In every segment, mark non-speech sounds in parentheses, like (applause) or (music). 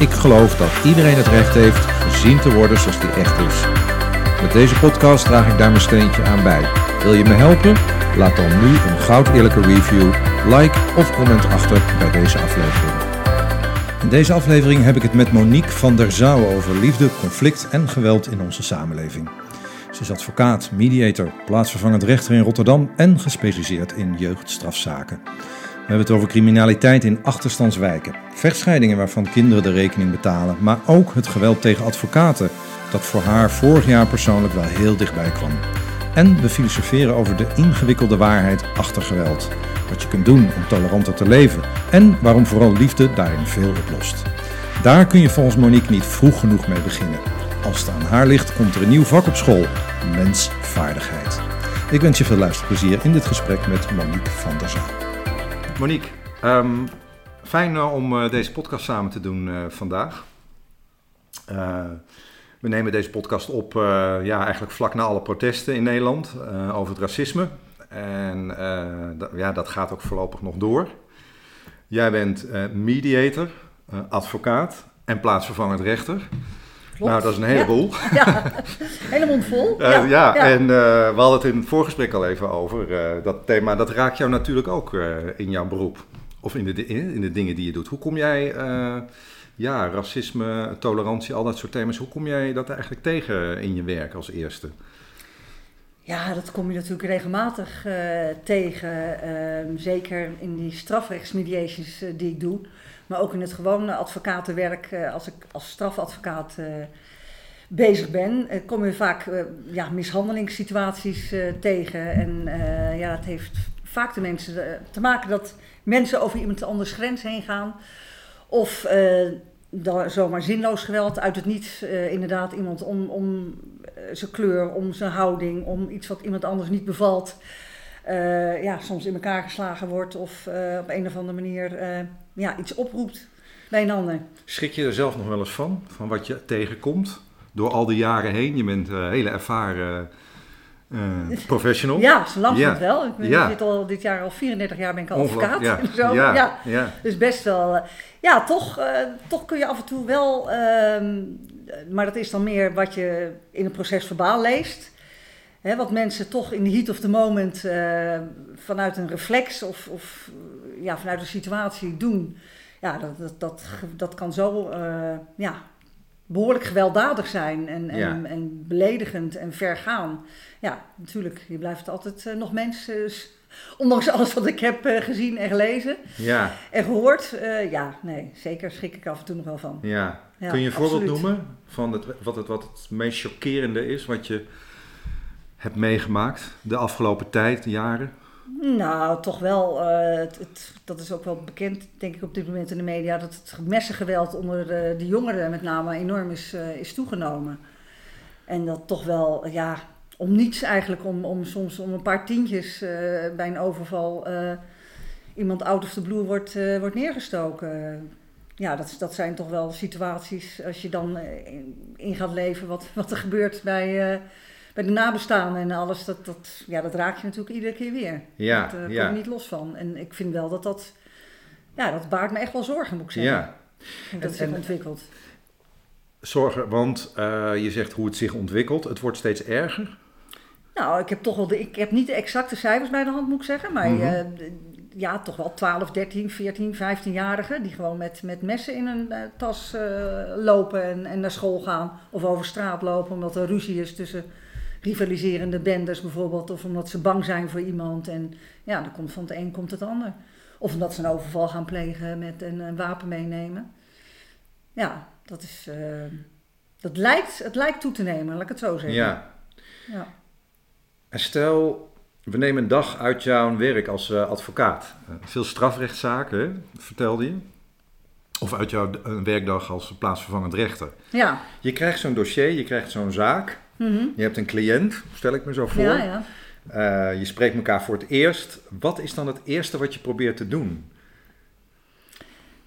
ik geloof dat iedereen het recht heeft gezien te worden zoals die echt is. Met deze podcast draag ik daar mijn steentje aan bij. Wil je me helpen? Laat dan nu een goud eerlijke review, like of comment achter bij deze aflevering. In deze aflevering heb ik het met Monique van der Zouwen over liefde, conflict en geweld in onze samenleving. Ze is advocaat, mediator, plaatsvervangend rechter in Rotterdam en gespecialiseerd in jeugdstrafzaken. We hebben het over criminaliteit in achterstandswijken, vechtscheidingen waarvan kinderen de rekening betalen, maar ook het geweld tegen advocaten, dat voor haar vorig jaar persoonlijk wel heel dichtbij kwam. En we filosoferen over de ingewikkelde waarheid achter geweld, wat je kunt doen om toleranter te leven en waarom vooral liefde daarin veel oplost. Daar kun je volgens Monique niet vroeg genoeg mee beginnen. Als het aan haar ligt, komt er een nieuw vak op school: mensvaardigheid. Ik wens je veel luisterplezier in dit gesprek met Monique van der Zaal. Monique, ehm, fijn uh, om uh, deze podcast samen te doen uh, vandaag. we nemen deze podcast op ja, eigenlijk vlak na alle protesten in Nederland over het racisme. En ja, dat gaat ook voorlopig nog door. Jij bent mediator, advocaat en plaatsvervangend rechter. Klopt. Nou, dat is een heleboel. Ja, (laughs) ja. hele mond vol. Uh, ja, ja, en uh, we hadden het in het voorgesprek al even over. Uh, dat thema, dat raakt jou natuurlijk ook in jouw beroep. Of in de, in de dingen die je doet. Hoe kom jij, ja, racisme, tolerantie, al dat soort thema's. Hoe kom jij dat eigenlijk tegen in je werk als eerste? Ja, dat kom je natuurlijk regelmatig tegen. Ehm, zeker in die strafrechtsmediations die ik doe. Maar ook in het gewone advocatenwerk, als ik als strafadvocaat uh, bezig ben, uh, kom je vaak uh, ja, mishandelingssituaties tegen. En ja, het heeft vaak de mensen te maken dat mensen over iemand anders grens heen gaan. Of zomaar zinloos geweld uit het niets. inderdaad, iemand om, om zijn kleur, om zijn houding, om iets wat iemand anders niet bevalt. Uh, ja, soms in elkaar geslagen wordt of uh, op een of andere manier uh, ja, iets oproept bij een ander. Schrik je er zelf nog wel eens van, van wat je tegenkomt door al die jaren heen? Je bent een hele ervaren (laughs) professional. Ja, zo lang ja. wel. Ik ben ja. dit, al, dit jaar al 34 jaar ben ik al advocaat. Ja. (laughs) En zo. Ja. Ja. Ja. Dus best wel, ja, toch, toch kun je af en toe wel, ehm, maar dat is dan meer wat je in een proces verbaal leest. Hè, wat mensen toch in de heat of the moment uh, vanuit een reflex of, of ja, vanuit een situatie doen. Ja, dat, dat, dat, dat kan zo uh, ja, behoorlijk gewelddadig zijn en, en, Ja. en beledigend en vergaan. Ja, natuurlijk, je blijft altijd uh, nog mens. ondanks alles wat ik heb gezien en gelezen Ja, en gehoord. ja, nee, zeker schrik ik af en toe nog wel van. ja. Ja, Kun je een voorbeeld noemen van het, wat, het, wat het meest chockerende is wat je hebt meegemaakt de afgelopen tijd, jaren? Nou, toch wel. eh, het, dat is ook wel bekend, denk ik, op dit moment in de media. Dat het messengeweld onder de, de jongeren met name enorm is, eh, is toegenomen. En dat toch wel, ja, om niets eigenlijk, om, om soms om een paar tientjes eh, bij een overval eh, iemand out of the blue wordt, eh, wordt neergestoken. Ja, dat, dat zijn toch wel situaties als je dan eh, in- gaat leven wat, wat er gebeurt bij, eh, bij de nabestaanden en alles. Dat, dat, ja, dat raak je natuurlijk iedere keer weer. Ja, Daar kom ja. je niet los van. En ik vind wel dat dat, ja, dat baart me echt wel zorgen, moet ik zeggen. Ja, Hoe dat En- zich en- ontwikkelt. zorgen, want eh, je zegt hoe het zich ontwikkelt. Het wordt steeds erger. Nou, ik heb toch wel de, ik heb niet de exacte cijfers bij de hand, moet ik zeggen. Maar Mhm. eh, ja, toch wel 12, 13, 14, 15-jarigen die gewoon met, met messen in hun eh, tas eh, lopen en, en naar school gaan. Of over straat lopen omdat er ruzie is tussen rivaliserende bendes bijvoorbeeld. Of omdat ze bang zijn voor iemand. En ja, dan komt van het een komt het ander. Of omdat ze een overval gaan plegen met een, een wapen meenemen. Ja, dat is... eh, dat lijkt, het lijkt toe te nemen, laat ik het zo zeggen. Ja. Ja. En stel, we nemen een dag uit jouw werk als eh, advocaat. Eh, veel strafrechtszaken, hè, vertelde je. Of uit jouw een werkdag als plaatsvervangend rechter. Ja. Je krijgt zo'n dossier, je krijgt zo'n zaak. Mhm. Je hebt een cliënt, stel ik me zo voor. Ja, ja. Eh, je spreekt elkaar voor het eerst. Wat is dan het eerste wat je probeert te doen?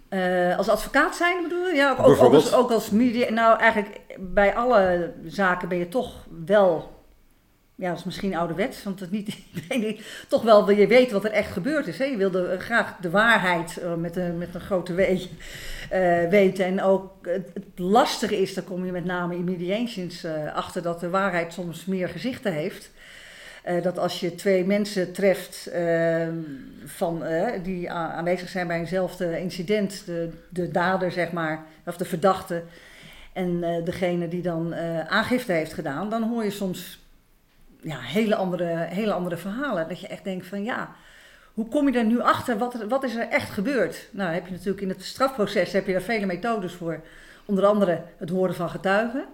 Eh, als advocaat zijn bedoel je? Ja, ook, als, ook als media. Nou, eigenlijk bij alle zaken ben je toch wel. Ja, dat is misschien ouderwets, want het niet (laughs) iedereen toch wel wil je weten wat er echt gebeurd is. Hè? Je wilde graag de waarheid eh, met, een, met een grote W eh, weten. En ook het, lastige is, daar kom je met name in mediations eh, achter, dat de waarheid soms meer gezichten heeft. Eh, dat als je twee mensen treft eh, van, die aanwezig zijn bij eenzelfde incident, de, de dader zeg maar, of de verdachte, en degene die dan aangifte heeft gedaan, dan hoor je soms ja, hele, andere, hele andere verhalen. Dat je echt denkt van ja, hoe kom je er nu achter? Wat, er- wat is er echt gebeurd? Nou, heb je natuurlijk in het strafproces heb je daar vele methodes voor. Onder andere het horen van getuigen.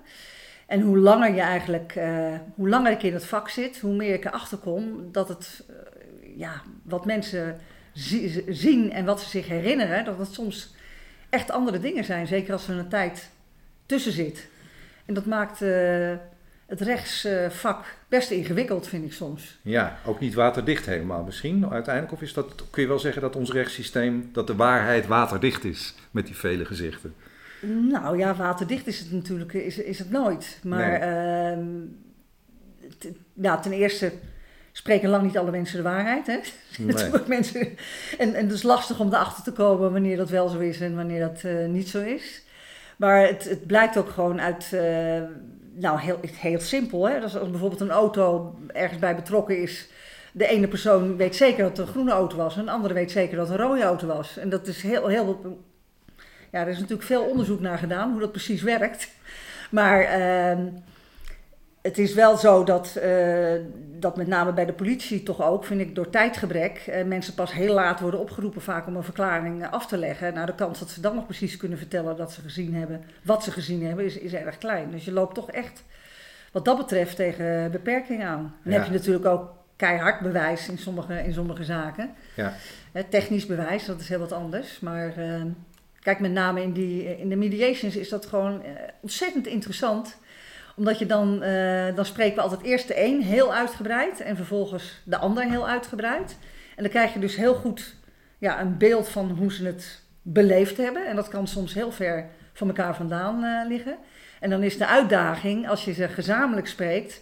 En hoe langer je eigenlijk, eh, hoe langer ik in het vak zit, hoe meer ik erachter kom dat het, eh, ja, wat mensen zi- zien en wat ze zich herinneren, dat het soms echt andere dingen zijn. Zeker als er een tijd tussen zit. En dat maakt eh, het rechtsvak best ingewikkeld, vind ik soms. Ja, ook niet waterdicht helemaal misschien uiteindelijk. Of is dat, kun je wel zeggen dat ons rechtssysteem, dat de waarheid waterdicht is met die vele gezichten? Nou ja, waterdicht is het natuurlijk is, is het nooit. Maar Nee. ehm, t- ten eerste spreken lang niet alle mensen de waarheid. Hè? (laughs) Nee. Mensen, en, en het is lastig om erachter te komen wanneer dat wel zo is en wanneer dat eh, niet zo is. Maar het, het blijkt ook gewoon uit, eh, nou heel, heel simpel. Hè? Dus als bijvoorbeeld een auto ergens bij betrokken is. De ene persoon weet zeker dat het een groene auto was en de andere weet zeker dat het een rode auto was. En dat is heel, heel ja, er is natuurlijk veel onderzoek naar gedaan hoe dat precies werkt. Maar ehm, het is wel zo dat, eh, dat met name bij de politie toch ook, vind ik, door tijdgebrek, eh, mensen pas heel laat worden opgeroepen vaak om een verklaring eh, af te leggen. Nou, de kans dat ze dan nog precies kunnen vertellen dat ze gezien hebben, wat ze gezien hebben, is, is erg klein. Dus je loopt toch echt, wat dat betreft, tegen beperkingen aan. Dan Ja. heb je natuurlijk ook keihard bewijs in sommige, in sommige zaken. Ja. Technisch bewijs, dat is heel wat anders. Maar kijk, met name in, die, in de mediations is dat gewoon ontzettend interessant. Omdat je dan, eh, dan spreken we altijd eerst de een heel uitgebreid en vervolgens de ander heel uitgebreid. En dan krijg je dus heel goed ja, een beeld van hoe ze het beleefd hebben. En dat kan soms heel ver van elkaar vandaan eh, liggen. En dan is de uitdaging, als je ze gezamenlijk spreekt,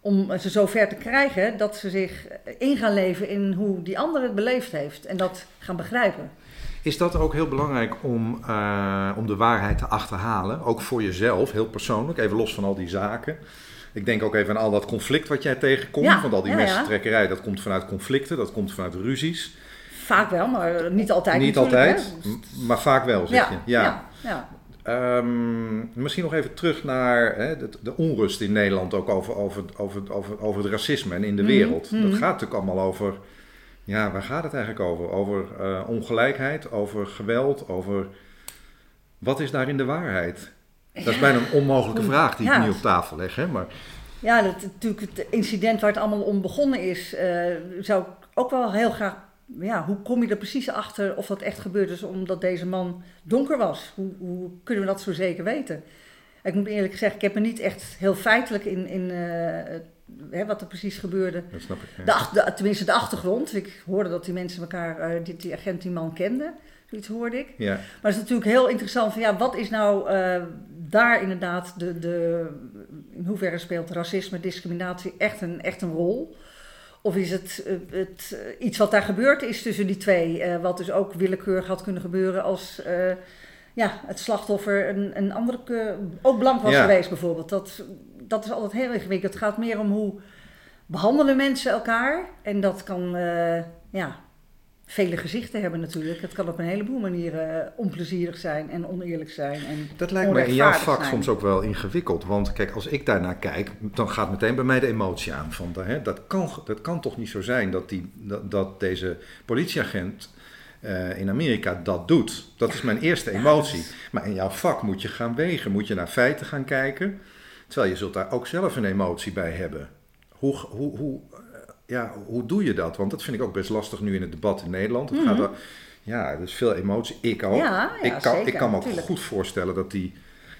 om ze zo ver te krijgen dat ze zich in gaan leven in hoe die ander het beleefd heeft. En dat gaan begrijpen. Is dat ook heel belangrijk om, eh, om de waarheid te achterhalen? Ook voor jezelf, heel persoonlijk, even los van al die zaken. Ik denk ook even aan al dat conflict wat jij tegenkomt. Ja, want al die ja, messentrekkerij, dat komt vanuit conflicten, dat komt vanuit ruzies. Vaak wel, maar niet altijd. Niet altijd, maar vaak wel, zeg Ja, je. ja, ja. Ehm, misschien nog even terug naar hè, de, de onrust in Nederland ook over, over, over, over, over het racisme en in de Mhm, wereld. mhm. Dat gaat natuurlijk allemaal over, ja, waar gaat het eigenlijk over? Over eh, ongelijkheid, over geweld, over wat is daarin de waarheid? Dat is bijna een onmogelijke vraag die ik nu op tafel leg, hè? maar Ja, dat, natuurlijk het incident waar het allemaal om begonnen is, eh, zou ik ook wel heel graag. Ja, hoe kom je er precies achter of dat echt gebeurd is omdat deze man donker was? Hoe, hoe kunnen we dat zo zeker weten? Ik moet eerlijk zeggen, ik heb me niet echt heel feitelijk in, in eh, hè, wat er precies gebeurde. dat snap ik. ja. De, ach- de- tenminste, de achtergrond. Ik hoorde dat die mensen elkaar, eh, die, die agent die man kende. Zoiets hoorde ik. Ja. Maar het is natuurlijk heel interessant van ja, wat is nou eh, daar inderdaad de, de. In hoeverre speelt racisme, discriminatie echt een, echt een rol? Of is het, eh, het iets wat daar gebeurd is tussen die twee, wat dus ook willekeurig had kunnen gebeuren als ja, het slachtoffer een, een andere, ook blank was Ja. geweest bijvoorbeeld. Dat, dat is altijd heel ingewikkeld. Het gaat meer om hoe behandelen mensen elkaar. En dat kan eh, ja, vele gezichten hebben natuurlijk. Het kan op een heleboel manieren eh, onplezierig zijn en oneerlijk zijn. En Dat lijkt me in jouw vak zijn. soms ook wel ingewikkeld. Want kijk, als ik daarnaar kijk, dan gaat meteen bij mij de emotie aan. Van, hè, dat, kan, dat kan toch niet zo zijn dat, die, dat, dat deze politieagent eh, in Amerika dat doet. Dat is mijn eerste Ja, emotie. Maar in jouw vak moet je gaan wegen, moet je naar feiten gaan kijken. Terwijl je zult daar ook zelf een emotie bij hebben. Hoe, hoe, hoe, eh, ja, hoe doe je dat? Want dat vind ik ook best lastig nu in het debat in Nederland. Het gaat Mhm. wel- Ja, dus veel emotie. Ik ook. Ja, ja, ik, kan, zeker, ik kan me ook natuurlijk. goed voorstellen dat die,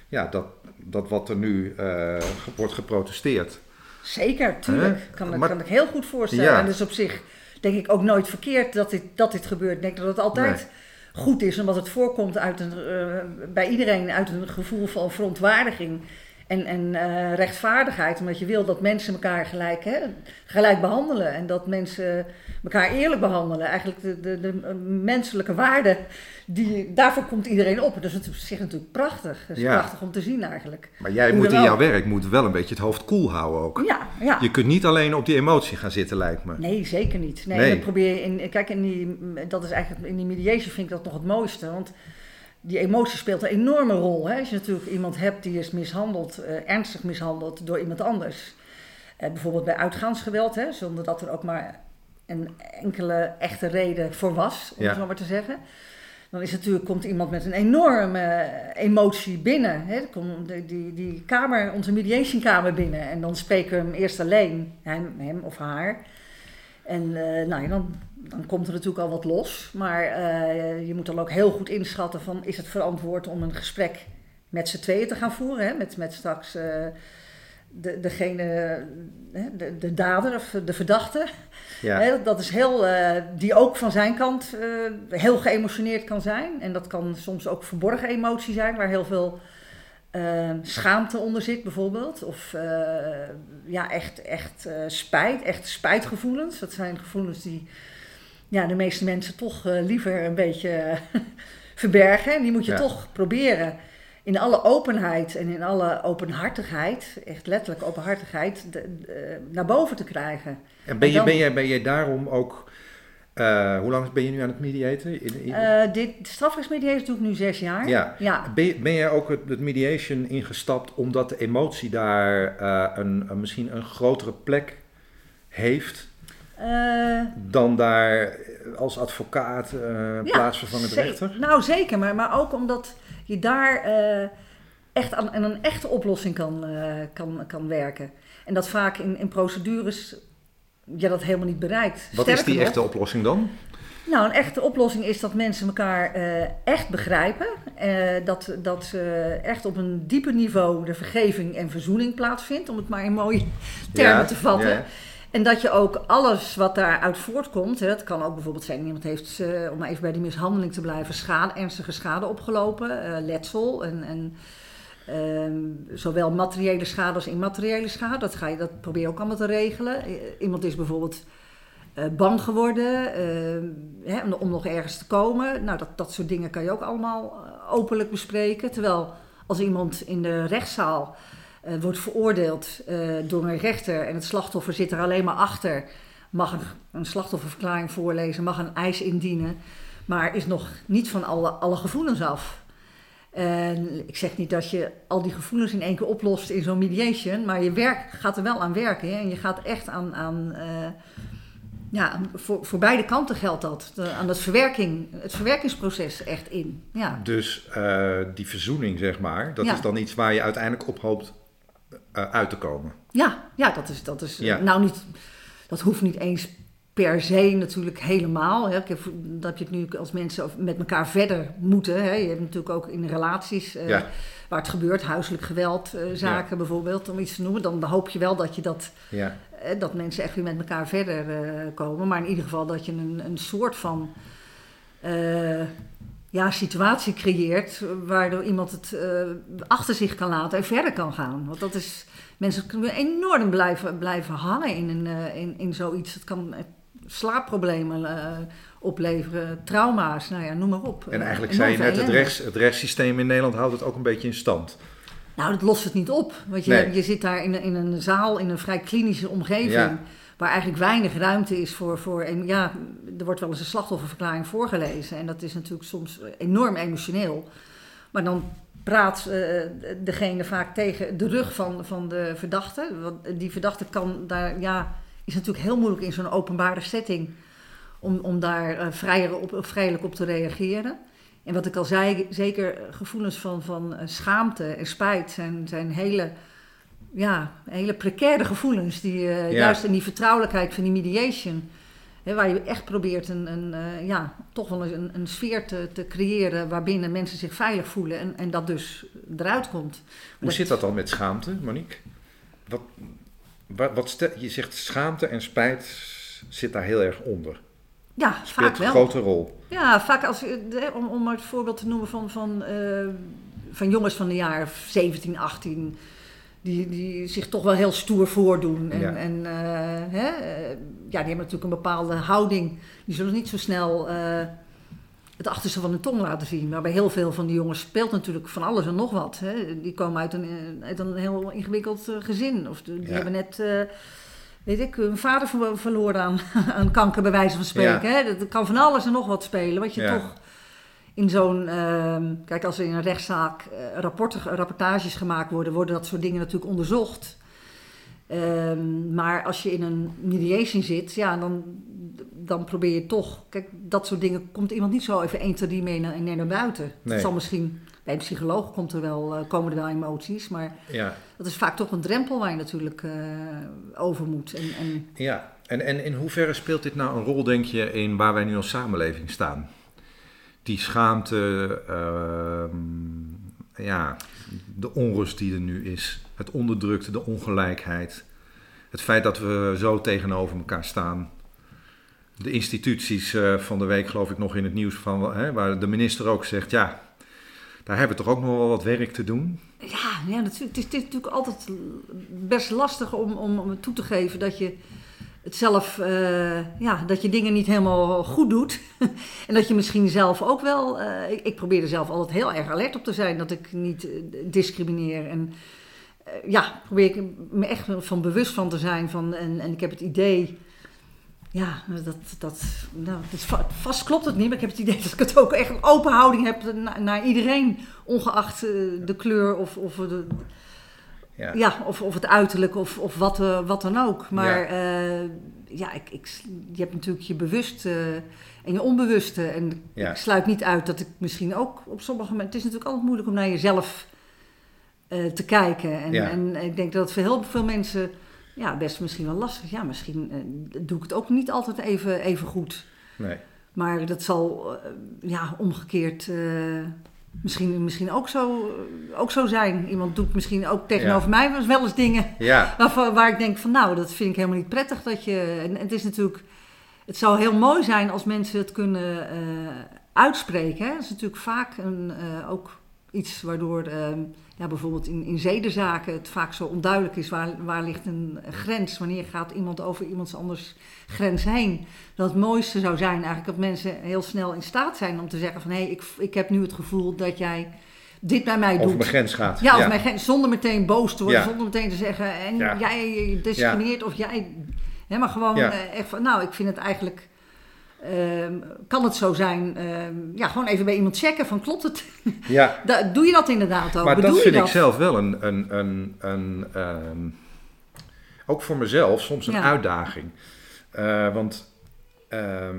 ja, dat, dat wat er nu eh, wordt geprotesteerd. Zeker, tuurlijk. Kan, Maar- kan ik heel goed voorstellen. Ja. En dus op zich denk ik ook nooit verkeerd dat dit, dat dit gebeurt. Ik denk dat het altijd goed is, omdat het voorkomt uit een, eh, bij iedereen uit een gevoel van verontwaardiging en, en eh, rechtvaardigheid. Omdat je wil dat mensen elkaar gelijk, hè, gelijk behandelen. En dat mensen elkaar eerlijk behandelen. Eigenlijk de, de, de eh, menselijke waarde, die, daarvoor komt iedereen op. Dat is op zich natuurlijk prachtig. Dat is Ja. prachtig om te zien eigenlijk. Maar jij Hoe moet in jouw werk moet wel een beetje het hoofd koel houden ook. Ja, ja. Je kunt niet alleen op die emotie gaan zitten, lijkt me. Nee, zeker niet. Nee, Nee. probeer in. Kijk, in die, dat is eigenlijk in die mediation vind ik dat nog het mooiste. Want die emotie speelt een enorme rol. Hè? Als je natuurlijk iemand hebt die is mishandeld, eh, ernstig mishandeld door iemand anders. Eh, bijvoorbeeld bij uitgaansgeweld, hè, zonder dat er ook maar een enkele echte reden voor was, om Ja. het zo maar te zeggen. Dan is natuurlijk, komt iemand met een enorme eh, emotie binnen. Hè? Komt die, die, die kamer, onze mediationkamer binnen. En dan spreken we hem eerst alleen, hem, hem of haar. En eh, nou ja, dan, dan komt er natuurlijk al wat los. Maar eh, je moet dan ook heel goed inschatten van... is het verantwoord om een gesprek met z'n tweeën te gaan voeren? Hè? Met, met straks eh, de, degene, de, de dader of de verdachte. Ja. Hè, dat is heel, eh, die ook van zijn kant heel geëmotioneerd kan zijn. En dat kan soms ook verborgen emotie zijn, waar heel veel schaamte onder zit, bijvoorbeeld. Of ja, echt, echt spijt, echt spijtgevoelens. Dat zijn gevoelens die ja, de meeste mensen toch eh, liever een beetje eh, (laughs) verbergen. En die moet je Ja. toch proberen in alle openheid en in alle openhartigheid, echt letterlijk openhartigheid, de- de- naar boven te krijgen. En ben, je, dan- ben, jij, ben jij daarom ook... eh, hoe lang ben je nu aan het mediaten? In, in- Eh, dit strafrechtsmediatie doe ik nu zes jaar. Ja. ja. Ben, je- ben jij ook het, het mediation ingestapt omdat de emotie daar eh, een, een- misschien een grotere plek heeft Eh, dan daar als advocaat, eh Ja, plaatsvervangend rechter? Nou, zeker. Maar, maar ook omdat je daar eh, echt aan, aan een echte oplossing kan, kan, kan werken. En dat vaak in, in procedures je dat helemaal niet bereikt. Wat is die nog, echte oplossing dan? Nou, een echte oplossing is dat mensen elkaar echt begrijpen. dat, dat echt op een dieper niveau de vergeving en verzoening plaatsvindt, om het maar in mooie termen Ja, te vatten. ja. En dat je ook alles wat daaruit voortkomt, hè, dat kan ook bijvoorbeeld zijn, iemand heeft, eh, om maar even bij die mishandeling te blijven, schade, ernstige schade opgelopen, eh, letsel en, en ehm, zowel materiële schade als immateriële schade. Dat, ga je, dat probeer je ook allemaal te regelen. Iemand is bijvoorbeeld eh, bang geworden eh, hè, om, om nog ergens te komen. Nou, dat, dat soort dingen kan je ook allemaal openlijk bespreken. Terwijl als iemand in de rechtszaal eh, wordt veroordeeld eh, door een rechter en het slachtoffer zit er alleen maar achter, mag een, een slachtofferverklaring voorlezen, mag een eis indienen, maar is nog niet van alle, alle gevoelens af. En ik zeg niet dat je al die gevoelens in één keer oplost in zo'n mediation, maar je werk, gaat er wel aan werken. Hè? En je gaat echt aan, aan eh, ja, voor, voor beide kanten geldt dat. De- aan het, verwerking, het verwerkingsproces echt in. Ja. Dus die verzoening, zeg maar, dat Ja. is dan iets waar je uiteindelijk op hoopt uit te komen. Ja, ja, dat is, dat is Ja. nou niet, dat hoeft niet eens per se natuurlijk helemaal. Hè. Dat je het nu als mensen met elkaar verder moeten. Hè. Je hebt natuurlijk ook in relaties eh, Ja. waar het gebeurt, huiselijk geweld, eh, zaken bijvoorbeeld, om iets te noemen. Dan hoop je wel dat je dat, Ja. eh, dat mensen echt weer met elkaar verder eh, komen. Maar in ieder geval dat je een, een soort van eh, ja, situatie creëert waardoor iemand het eh, achter zich kan laten en verder kan gaan. Want dat is, mensen kunnen enorm blijven, blijven hangen in, een, eh, in, in zoiets. Het kan eh, slaapproblemen opleveren, trauma's, nou ja, noem maar op. En eigenlijk zei je net, het, rechts, het rechtssysteem in Nederland houdt het ook een beetje in stand. Nou, dat lost het niet op. Want je, Nee. je zit daar in, een- in een zaal, in een vrij klinische omgeving. Ja. Waar eigenlijk weinig ruimte is voor, voor. Ja, er wordt wel eens een slachtofferverklaring voorgelezen. En dat is natuurlijk soms enorm emotioneel. Maar dan praat eh, degene vaak tegen de rug van, van de verdachte. Want die verdachte kan daar. Ja, is natuurlijk heel moeilijk in zo'n openbare setting. Om, om daar eh, vrijer op, vrijelijk op te reageren. En wat ik al zei, zeker gevoelens van, van eh, schaamte en spijt zijn, zijn hele, ja, hele precaire gevoelens. Die eh, Ja. juist in die vertrouwelijkheid van die mediation Hè, waar je echt probeert een, een, eh, ja, toch wel een, een sfeer te, te creëren waarbinnen mensen zich veilig voelen en, en dat dus eruit komt. Hoe zit dat dan met schaamte, Monique? Wat, wat, wat stel- je zegt schaamte en spijt zit daar heel erg onder. Ja, vaak Speelt een wel. grote rol. Ja, vaak als, eh, om, om maar het voorbeeld te noemen van, van, van jongens van de jaar 17, 18, die, die zich toch wel heel stoer voordoen. En, Ja. en eh, hè, eh, ja, die hebben natuurlijk een bepaalde houding. Die zullen niet zo snel eh, het achterste van hun tong laten zien. Maar bij heel veel van die jongens speelt natuurlijk van alles en nog wat. Hè. Die komen uit een, uit een heel ingewikkeld gezin. Of die Ja. hebben net... Weet ik, hun vader ver- verloren aan, (laughs) aan kanker, bij wijze van spreken. Hè? Dat kan van alles en nog wat spelen. Wat je Ja. toch in zo'n. ehm, kijk, als er in een rechtszaak eh, rapporten, rapportages gemaakt worden, worden dat soort dingen natuurlijk onderzocht. Ehm, maar als je in een mediation zit, ja, dan, dan probeer je toch. Kijk, dat soort dingen komt iemand niet zo even 1, 2, 3 mee naar, naar buiten. Nee. Het zal misschien. Bij een psycholoog komt er wel, eh, komen er wel emoties, maar Ja, dat is vaak toch een drempel waar je natuurlijk eh, over moet. En, en ja. En, en in hoeverre speelt dit nou een rol, denk je, in waar wij nu als samenleving staan? Die schaamte, ehm, ja, de onrust die er nu is, het onderdrukte, de ongelijkheid, het feit dat we zo tegenover elkaar staan. De instituties eh, van de week, geloof ik, nog in het nieuws van, hè, waar de minister ook zegt, ja, daar hebben we toch ook nog wel wat werk te doen. Ja, ja het, is, het, is, natuurlijk altijd best lastig om, om toe te geven dat je het zelf, eh, ja, dat je dingen niet helemaal goed doet. (laughs) en dat je misschien zelf ook wel, eh, ik, probeer er zelf altijd heel erg alert op te zijn dat ik niet eh, discrimineer. En ja, probeer ik me echt van bewust van te zijn. Van, en, en ik heb het idee, ja, dat, dat, nou, va- vast klopt het niet, maar ik heb het idee dat ik het ook echt een open houding heb naar, naar iedereen, ongeacht de kleur of, of, de, Ja. ja, of, of het uiterlijk of, of wat, eh, wat dan ook. Maar Ja. ja, ja ik, ik, je hebt natuurlijk je bewuste en je onbewuste. En Ja. ik sluit niet uit dat ik misschien ook op sommige momenten... Het is natuurlijk altijd moeilijk om naar jezelf eh, te kijken. En, en ik denk dat het voor heel veel mensen ja, best misschien wel lastig is. Ja, misschien eh, doe ik het ook niet altijd even, even goed. Nee. Maar dat zal eh, ja, omgekeerd eh, misschien, misschien ook, zo, ook zo zijn. Iemand doet misschien ook tegenover mij wel eens dingen Ja, waarvan, waar ik denk van nou, dat vind ik helemaal niet prettig. Dat je, en het is natuurlijk, het zou heel mooi zijn als mensen het kunnen eh, uitspreken. Hè? Dat is natuurlijk vaak een, eh, ook iets waardoor ehm, ja, bijvoorbeeld in, in zedenzaken het vaak zo onduidelijk is waar, waar ligt een grens. Wanneer gaat iemand over iemands anders grens heen? Dat het mooiste zou zijn eigenlijk dat mensen heel snel in staat zijn om te zeggen van hé, hey, ik, ik heb nu het gevoel dat jij dit bij mij over doet. mijn grens gaat. Ja, of mijn grens, zonder meteen boos te worden, Ja. zonder meteen te zeggen en Ja. jij discrimineert of jij. Hè, maar gewoon eh, echt van, nou, ik vind het eigenlijk. Ehm, kan het zo zijn? ehm, ja, gewoon even bij iemand checken van klopt het? Ja, (laughs) Da- doe je dat inderdaad ook? maar Bedoel dat vind dat? ik zelf wel een, een, een, een ehm, ook voor mezelf soms een Ja. uitdaging. Eh, want,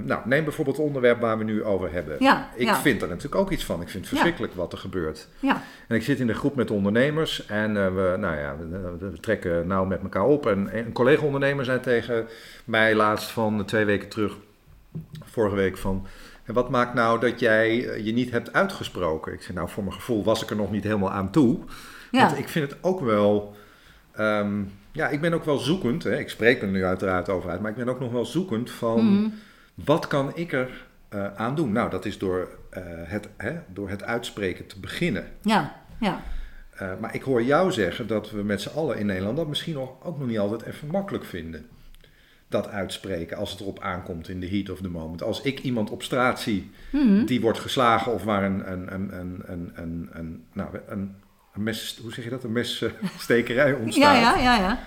nou, neem bijvoorbeeld het onderwerp waar we nu over hebben. Ja, Ik ja, vind er natuurlijk ook iets van. Ik vind het verschrikkelijk wat er gebeurt. ja, En ik zit in een groep met ondernemers en eh, we, nou ja, we, we trekken nou met elkaar op. En een collega-ondernemer zei tegen mij laatst van twee weken terug, vorige week van... "En Wat maakt nou dat jij eh, je niet hebt uitgesproken? Ik zei, nou, voor mijn gevoel was ik er nog niet helemaal aan toe. ja. Want ik vind het ook wel... ehm, ja, ik ben ook wel zoekend. Hè. Ik spreek er nu uiteraard over uit. Maar ik ben ook nog wel zoekend van... Mhm. Wat kan ik er eh, aan doen? Nou, dat is door, eh, het, hè, door het uitspreken te beginnen. ja, ja, maar ik hoor jou zeggen dat we met z'n allen in Nederland dat misschien nog, ook nog niet altijd even makkelijk vinden. Dat uitspreken als het erop aankomt in de heat of the moment. Als ik iemand op straat zie Mhm. die wordt geslagen of waar een, een, een, een, een, een, een, nou, een, een mes, hoe zeg je dat, een messtekerij (laughs) ontstaat. ja, ja, ja, ja.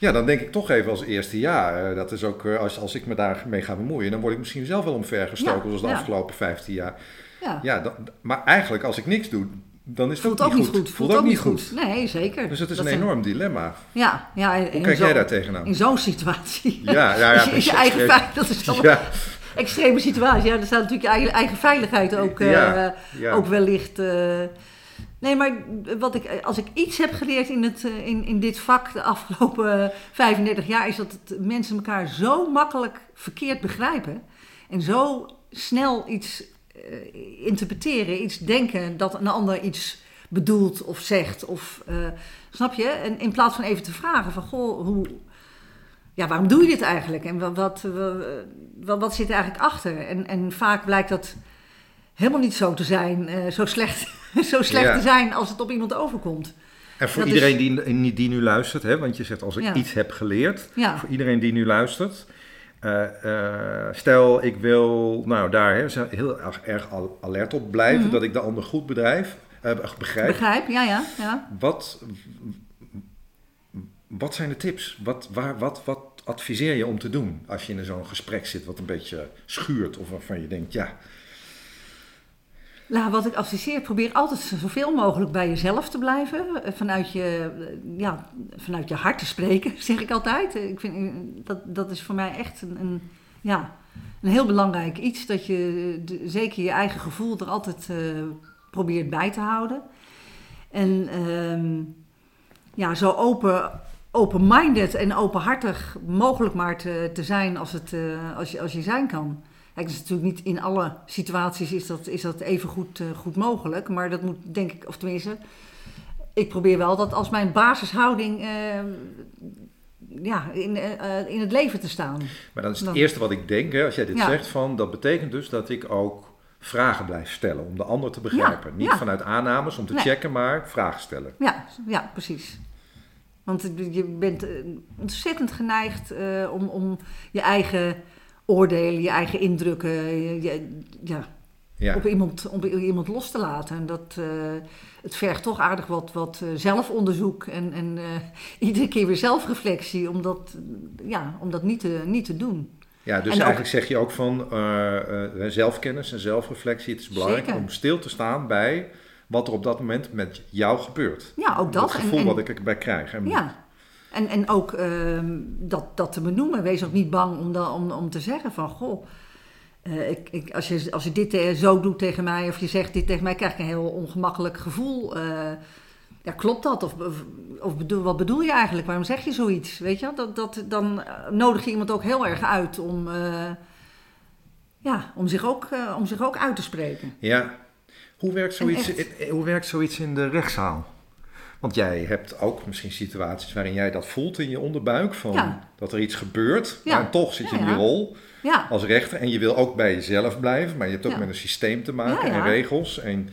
Ja, dan denk ik toch even als eerste, ja, eh, dat is ook, eh, als, als ik me daarmee ga bemoeien, dan word ik misschien zelf wel omvergestoken Ja, zoals de ja. afgelopen 15 jaar. ja. Ja, dan, maar eigenlijk als ik niks doe, dan is het Voelt ook, ook niet goed. Voelt ook niet goed. Nee, zeker. Dus het is Dat een enorm dilemma. Ja, ja. Hoe kijk zo- jij daar tegenaan? In zo'n situatie. Ja, ja, ja. (laughs) is, je, is je eigen veiligheid, dat is wel Ja, een extreme situatie. Ja, er staat natuurlijk je eigen, eigen veiligheid ook, eh, ja. ook wellicht. eh, Nee, maar wat ik, als ik iets heb geleerd in, het, eh, in, in dit vak de afgelopen 35 jaar, is dat het, mensen elkaar zo makkelijk verkeerd begrijpen. En zo snel iets uh, interpreteren, iets denken dat een ander iets bedoelt of zegt. Of, uh, snap je? En in plaats van even te vragen van, goh, hoe, ja, waarom doe je dit eigenlijk? En wat, wat, wat, wat zit er eigenlijk achter? En, en vaak blijkt dat helemaal niet zo te zijn, uh, zo slecht, (laughs) zo slecht ja. te zijn als het op iemand overkomt. En voor dat iedereen is... die, die nu luistert, hè, want je zegt als ik ja. iets heb geleerd, ja. voor iedereen die nu luistert, uh, uh, stel ik wil nou daar hè, heel erg, erg alert op blijven, mm -hmm. dat ik de ander goed bedrijf, begrijp. Begrijp, ja, ja. ja. Wat, wat zijn de tips? Wat, waar, wat, wat adviseer je om te doen als je in zo'n gesprek zit wat een beetje schuurt of waarvan je denkt, ja, nou, wat ik adviseer, probeer altijd zoveel mogelijk bij jezelf te blijven. Vanuit je, ja, vanuit je hart te spreken, (laughs) zeg ik altijd. Ik vind, dat, dat is voor mij echt een, een ja, een heel belangrijk iets. Dat je zeker je eigen gevoel er altijd probeert bij te houden. En um, ja, zo open, open-minded en openhartig mogelijk maar te, te zijn als, het, als, je, als je zijn kan. Kijk, is natuurlijk niet in alle situaties is dat, is dat even goed, uh, goed mogelijk. Maar dat moet denk ik, of tenminste, ik probeer wel dat als mijn basishouding uh, ja, in, uh, in het leven te staan. Maar dan is het dan, eerste wat ik denk, hè, als jij dit ja. zegt, van, dat betekent dus dat ik ook vragen blijf stellen om de ander te begrijpen. Ja, niet ja. vanuit aannames om te Nee. checken, maar vragen stellen. Ja, ja, precies. Want je bent eh, ontzettend geneigd eh, om, om je eigen oordelen, je eigen indrukken je- ja, Ja. op, iemand, op iemand los te laten. En dat, eh, het vergt toch aardig wat, wat eh, zelfonderzoek en, en eh, (laughs) iedere keer weer zelfreflectie om dat, ja, om dat niet, te, niet te doen. Ja, dus En ook- eigenlijk zeg je ook van zelfkennis en zelfreflectie. Het is belangrijk Zeker. om stil te staan bij wat er op dat moment met jou gebeurt. Ja, ook dat. En- gevoel en- wat ik erbij krijg. En Ja. En, en ook ehm, dat, dat te benoemen. Wees ook niet bang om, da- om, om te zeggen van... Goh, eh, ik, ik, als, je, als je dit eh, zo doet tegen mij... of je zegt dit tegen mij... krijg ik een heel ongemakkelijk gevoel. Eh, ja, klopt dat? Of, of, of bedoel, wat bedoel je eigenlijk? Waarom zeg je zoiets? Weet je? Dat, dat, dan nodig je iemand ook heel erg uit om... ja, om zich, ook, om zich ook uit te spreken. Ja. Hoe werkt, zoiets, hoe werkt zoiets in de rechtszaal? Want jij hebt ook misschien situaties waarin jij dat voelt in je onderbuik. Van Ja. Dat er iets gebeurt. Ja. Maar toch zit je in die rol als rechter. En je wil ook bij jezelf blijven. Maar je hebt ook met een systeem te maken en regels. En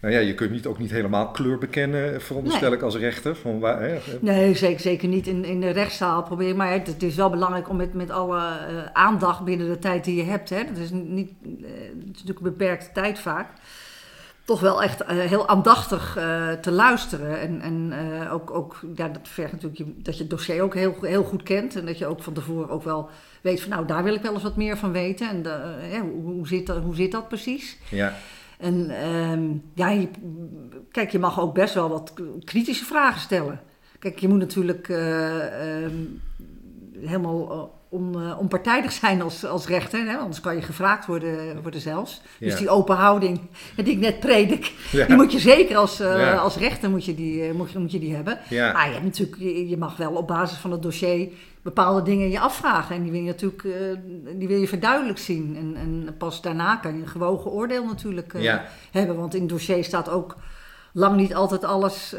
nou ja, je kunt niet, ook niet helemaal kleur bekennen, veronderstel Nee. ik als rechter. Van waar, hè? Nee, zeker, zeker niet in, in de rechtszaal proberen. Maar het, het is wel belangrijk om met, met alle eh, aandacht binnen de tijd die je hebt. Hè, dat is, niet, het is natuurlijk een beperkte tijd vaak. Toch wel echt eh, heel aandachtig eh, te luisteren. En, en eh, ook, ook ja, dat vergt natuurlijk je, dat je het dossier ook heel, heel goed kent. En dat je ook van tevoren ook wel weet van nou, daar wil ik wel eens wat meer van weten. En hoe, hoe, zit dat, hoe zit dat precies? Ja. En ehm, ja, je, kijk, je mag ook best wel wat kritische vragen stellen. Kijk, je moet natuurlijk eh, ehm, helemaal on, eh, onpartijdig zijn als, als rechter, hè? anders kan je gevraagd worden, worden zelfs. Dus die open houding die ik net predik, Ja. die moet je zeker als, eh, Ja. als rechter moet je die, eh, moet je, moet je die hebben. Ja. Maar je, hebt natuurlijk, je, je mag wel op basis van het dossier bepaalde dingen je afvragen. En die wil je natuurlijk die wil je verduidelijkt zien. En, en pas daarna kan je een gewogen oordeel natuurlijk hebben. Want in het dossier staat ook lang niet altijd alles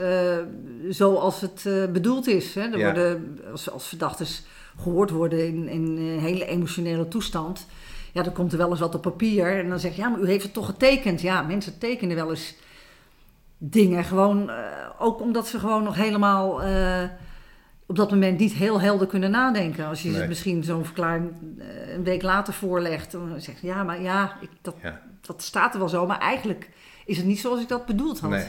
zoals het bedoeld is. Hè. Er worden, als, als verdachtes gehoord worden in, in een hele emotionele toestand... Ja, dan komt er wel eens wat op papier. En dan zeg je, ja, maar u heeft het toch getekend. Ja, mensen tekenen wel eens dingen. Gewoon, eh, ook omdat ze gewoon nog helemaal eh, op dat moment niet heel helder kunnen nadenken. Als je Nee. ze misschien zo'n verklaring eh, een week later voorlegt. Dan zeg je, ja, maar ja, ik, dat, Ja. dat staat er wel zo. Maar eigenlijk is het niet zoals ik dat bedoeld had. Nee.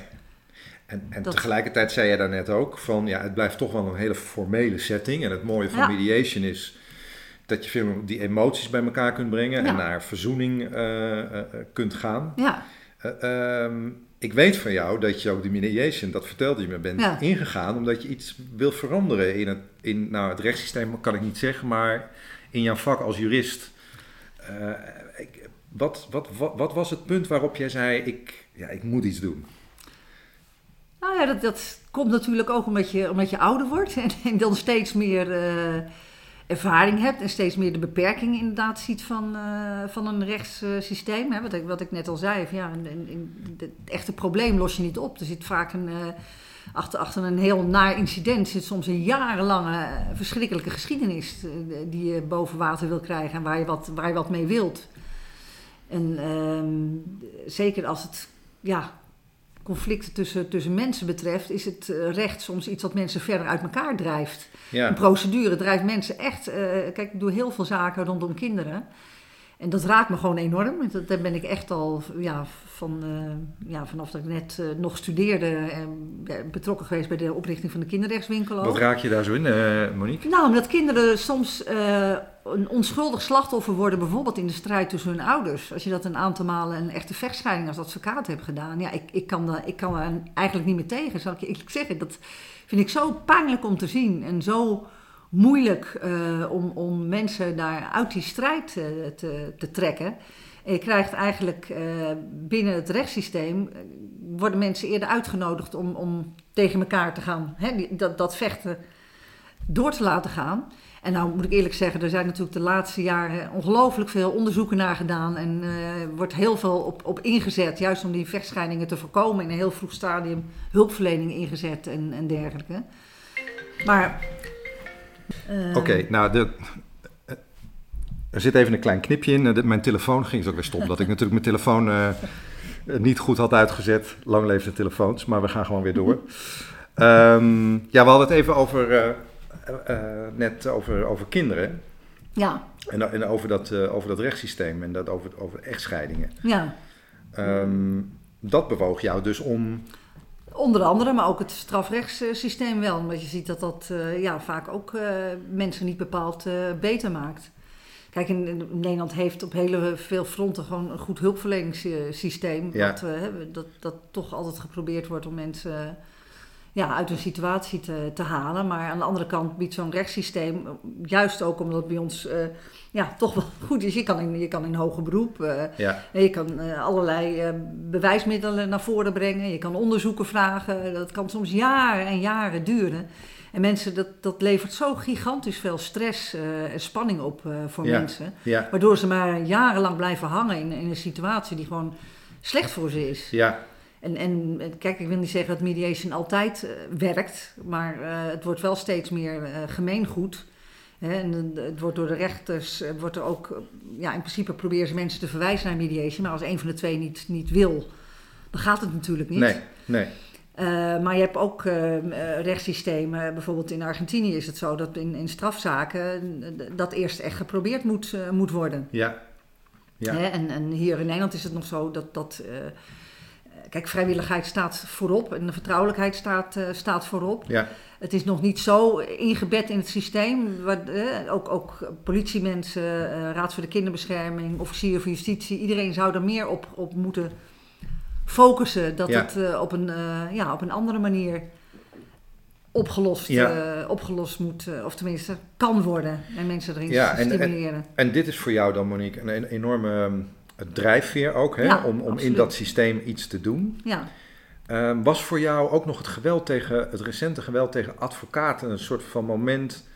En, en Dat- tegelijkertijd zei je daarnet ook van ja, het blijft toch wel een hele formele setting. En het mooie van Ja. mediation is dat je veel die emoties bij elkaar kunt brengen en naar verzoening eh, eh, eh, kunt gaan. Ja, Eh, ehm, ik weet van jou dat je ook de mediation, dat vertelde je me, bent Ja. ingegaan omdat je iets wil veranderen in het, in, nou, het rechtssysteem, kan ik niet zeggen, maar in jouw vak als jurist. Ik, wat, wat, wat, wat was het punt waarop jij zei, ik, ja, ik moet iets doen? Nou ja, dat, komt natuurlijk ook omdat je, je ouder wordt (laughs) en, en dan steeds meer eh, ervaring hebt en steeds meer de beperkingen inderdaad ziet van, eh, van een rechtssysteem. Hè? Wat, ik, wat ik net al zei, ja, een, een, het echte probleem los je niet op. Er zit vaak een, uh, achter, achter een heel naar incident zit soms een jarenlange verschrikkelijke geschiedenis die je boven water wil krijgen en waar je wat, waar je wat mee wilt. En ehm, zeker als het ja, conflicten tussen, tussen mensen betreft, is het uh, recht soms iets wat mensen verder uit elkaar drijft. Ja. Een procedure drijft mensen echt. Uh, kijk, ik doe heel veel zaken rondom kinderen. En dat raakt me gewoon enorm. Dat, daar ben ik echt al ja, van, uh, ja, vanaf dat ik net nog studeerde en betrokken geweest bij de oprichting van de kinderrechtswinkel. Ook. Wat raak je daar zo in, Monique? Nou, omdat kinderen soms een onschuldig slachtoffer worden, bijvoorbeeld in de strijd tussen hun ouders. Als je dat een aantal malen een echte vechtscheiding als advocaat hebt gedaan, ja, ik, ik, kan, daar, ik kan er eigenlijk niet meer tegen, zal ik je eerlijk zeggen. Dat vind ik zo pijnlijk om te zien en zo moeilijk uh, om, om mensen daar uit die strijd uh, te, te trekken. En je krijgt eigenlijk uh, binnen het rechtssysteem, worden mensen eerder uitgenodigd om, om tegen elkaar te gaan, hè, dat, dat vechten door te laten gaan. En nou moet ik eerlijk zeggen, er zijn natuurlijk de laatste jaren ongelooflijk veel onderzoeken naar gedaan. En wordt heel veel op, op ingezet, juist om die vechtscheidingen te voorkomen. In een heel vroeg stadium hulpverlening ingezet en, en dergelijke. Maar. Uh, Oké, okay, nou, de, er zit even een klein knipje in. De, mijn telefoon ging ook weer stop. dat ik natuurlijk mijn telefoon uh, niet goed had uitgezet. Lang leven de telefoons, maar we gaan gewoon weer door. um, ja, we hadden het even over uh, net over, over kinderen. Ja. En, en over, dat, over dat rechtssysteem en dat over, over echtscheidingen. Ja. Um, dat bewoog jou dus om. Onder andere, maar ook het strafrechtssysteem wel. Omdat je ziet dat dat uh, ja, vaak ook mensen niet bepaald beter maakt. Kijk, in, in, Nederland heeft op hele veel fronten gewoon een goed hulpverleningssysteem. Ja. Wat, dat, dat toch altijd geprobeerd wordt om mensen ja, uit een situatie te, te halen. Maar aan de andere kant biedt zo'n rechtssysteem, juist ook omdat het bij ons uh, ja, toch wel (laughs) goed is. Je kan in, je kan in hoger beroep, uh, ja. je kan uh, allerlei bewijsmiddelen naar voren brengen. Je kan onderzoeken vragen. Dat kan soms jaren en jaren duren. En mensen, dat, dat levert zo gigantisch veel stress en spanning op voor ja. mensen. Ja. Waardoor ze maar jarenlang blijven hangen in, in een situatie die gewoon slecht voor ze is. Ja, en, en kijk, ik wil niet zeggen dat mediation altijd uh, werkt, maar uh, het wordt wel steeds meer uh, gemeengoed. Hè, en het wordt door de rechters, wordt er ook, ja, in principe proberen ze mensen te verwijzen naar mediation, maar als een van de twee niet, niet wil, dan gaat het natuurlijk niet. Nee, nee. maar je hebt ook rechtssystemen, bijvoorbeeld in Argentinië is het zo dat in, in strafzaken dat eerst echt geprobeerd moet, moet worden. Ja. ja. Hè, en, en hier in Nederland is het nog zo dat. dat Kijk, vrijwilligheid staat voorop en de vertrouwelijkheid staat, uh, staat voorop. Ja. Het is nog niet zo ingebed in het systeem. Waar, uh, ook, ook politiemensen, uh, Raad voor de Kinderbescherming, officier van justitie, iedereen zou er meer op, op moeten focussen. Dat Ja. het op, een, ja, op een andere manier opgelost, Ja. opgelost moet, of tenminste kan worden. En mensen erin Ja, en- en- stimuleren. En dit is voor jou dan, Monique, een, een enorme um, drijfveer ook, hè? Ja, om, om in dat systeem iets te doen. Ja. Um, was voor jou ook nog het geweld tegen, het recente geweld tegen advocaten een soort van moment,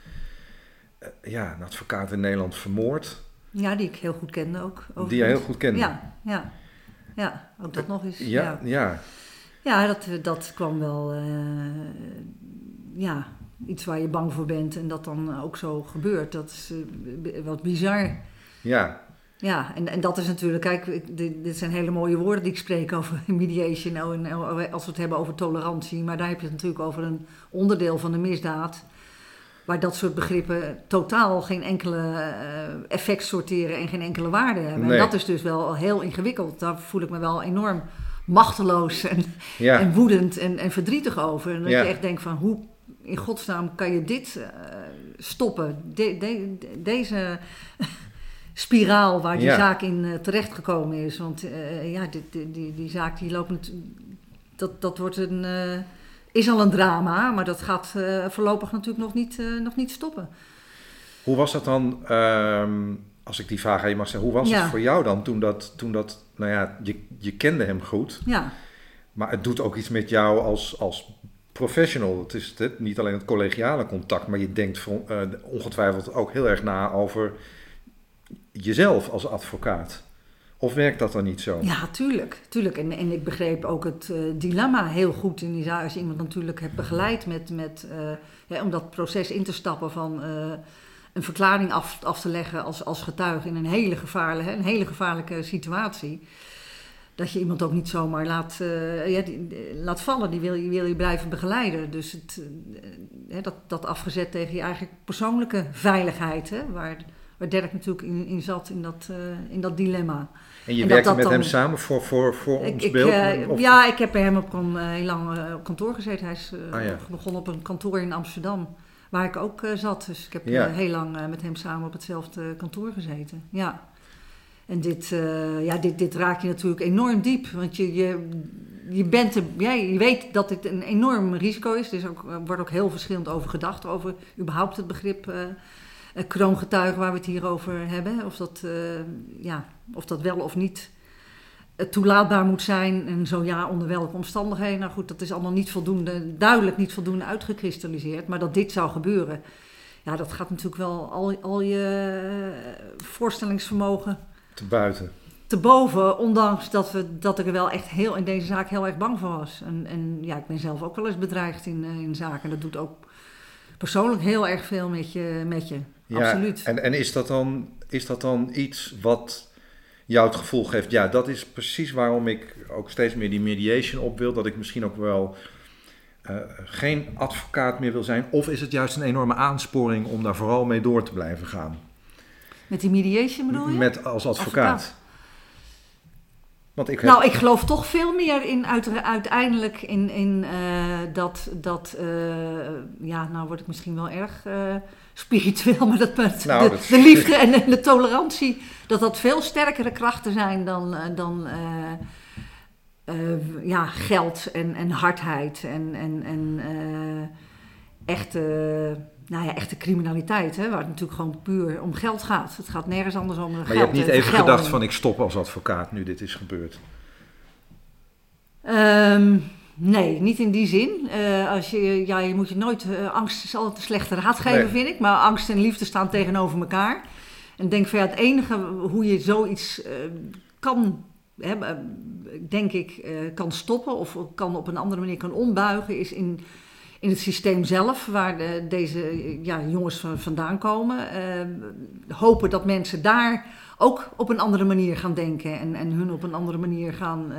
eh, ja, een advocaat in Nederland vermoord, ja, die ik heel goed kende ook. die je heel goed kende? Ja, ja. Ja, ook dat nog eens. Ja, ja. ja. Ja, dat, dat kwam wel, eh, ja, iets waar je bang voor bent en dat dan ook zo gebeurt. Dat is eh, wat bizar. ja. Ja, en, en dat is natuurlijk, kijk, dit, dit zijn hele mooie woorden die ik spreek over (laughs) mediation, nou, en als we het hebben over tolerantie. Maar daar heb je het natuurlijk over een onderdeel van de misdaad. Waar dat soort begrippen totaal geen enkele eh, effect sorteren en geen enkele waarde hebben. Nee. En dat is dus wel heel ingewikkeld. Daar voel ik me wel enorm machteloos en, Ja, en woedend en, en verdrietig over. En dat Ja. je echt denkt van hoe in godsnaam kan je dit eh, stoppen? De, de- de- deze spiraal waar die Ja. zaak in eh, terechtgekomen is. Want eh, ja, die, die, die zaak die loopt... Dat, dat wordt een, eh, is al een drama, maar dat gaat voorlopig natuurlijk nog niet, nog niet stoppen. Hoe was dat dan, ehm, als ik die vraag aan je mag stellen, hoe was Ja. het voor jou dan toen dat, toen dat nou ja, je, je kende hem goed, Ja, Maar het doet ook iets met jou als, als professional. Het is het, niet alleen het collegiale contact, maar je denkt ongetwijfeld ook heel erg na over jezelf als advocaat. Of werkt dat dan niet zo? Ja, tuurlijk. tuurlijk. En, en ik begreep ook het uh, dilemma heel goed in die. Als je iemand natuurlijk hebt begeleid met, met ja, om dat proces in te stappen van uh, een verklaring af, af te leggen als, als getuige in een hele, gevaarlijke, een hele gevaarlijke situatie. Dat je iemand ook niet zomaar laat, ja, laat vallen. Die wil je, wil je blijven begeleiden. Dus het, dat, dat afgezet tegen je eigen persoonlijke veiligheid. Hè, waar, waar Dirk natuurlijk in, in zat, in dat, in dat dilemma. En je werkte met hem samen voor, voor, voor ik, ons ik, beeld? Uh, ja, ik heb bij hem op een, uh, heel lang op kantoor gezeten. Hij is ah, ja. begonnen op een kantoor in Amsterdam, waar ik ook zat. Dus ik heb ja. heel lang met hem samen op hetzelfde kantoor gezeten. Ja. En dit, ja, dit, dit raakt je natuurlijk enorm diep. Want je, je, je, bent er, ja, je weet dat dit een enorm risico is. Er is ook, wordt ook heel verschillend over gedacht, over überhaupt het begrip kroongetuigen waar we het hier over hebben. Of dat, ja, of dat wel of niet toelaatbaar moet zijn. En zo ja, onder welke omstandigheden. Nou goed, dat is allemaal niet voldoende, duidelijk niet voldoende uitgekristalliseerd. Maar dat dit zou gebeuren, ja, dat gaat natuurlijk wel al, al je voorstellingsvermogen te buiten. Te boven, ondanks dat, we, dat ik er wel echt heel in deze zaak heel erg bang voor was. En, en ja, ik ben zelf ook wel eens bedreigd in, in zaken. Dat doet ook persoonlijk heel erg veel met je. Met je. Ja, Absoluut. En, en is, dat dan, is dat dan iets wat jou het gevoel geeft, ja, dat is precies waarom ik ook steeds meer die mediation op wil. Dat ik misschien ook wel uh, geen advocaat meer wil zijn. Of is het juist een enorme aansporing om daar vooral mee door te blijven gaan? Met die mediation bedoel je? Met als advocaat. advocaat. Want ik heb... Nou, ik geloof toch veel meer in uiteindelijk in, in uh, dat, dat uh, ja, nou word ik misschien wel erg spiritueel, maar dat, met nou, de, de, liefde en de, de, tolerantie, dat dat veel sterkere krachten zijn dan, uh, dan uh, uh, ja, geld en, en hardheid en, en, en echte, nou ja, echte criminaliteit, hè, waar het natuurlijk gewoon puur om geld gaat. Het gaat nergens anders om maar geld. Maar je hebt niet even gedacht van ik stop als advocaat nu dit is gebeurd? Um, Nee, niet in die zin. Uh, als je, ja, je moet je nooit. Uh, angst is altijd een slechte raad geven, nee. vind ik. Maar angst en liefde staan tegenover elkaar. En denk van ja, het enige hoe je zoiets uh, kan, hè, denk ik, kan stoppen of kan op een andere manier kan ombuigen, is in, in het systeem zelf, waar de, deze ja, jongens van, vandaan komen. hopen dat mensen daar ook op een andere manier gaan denken en, en hun op een andere manier gaan.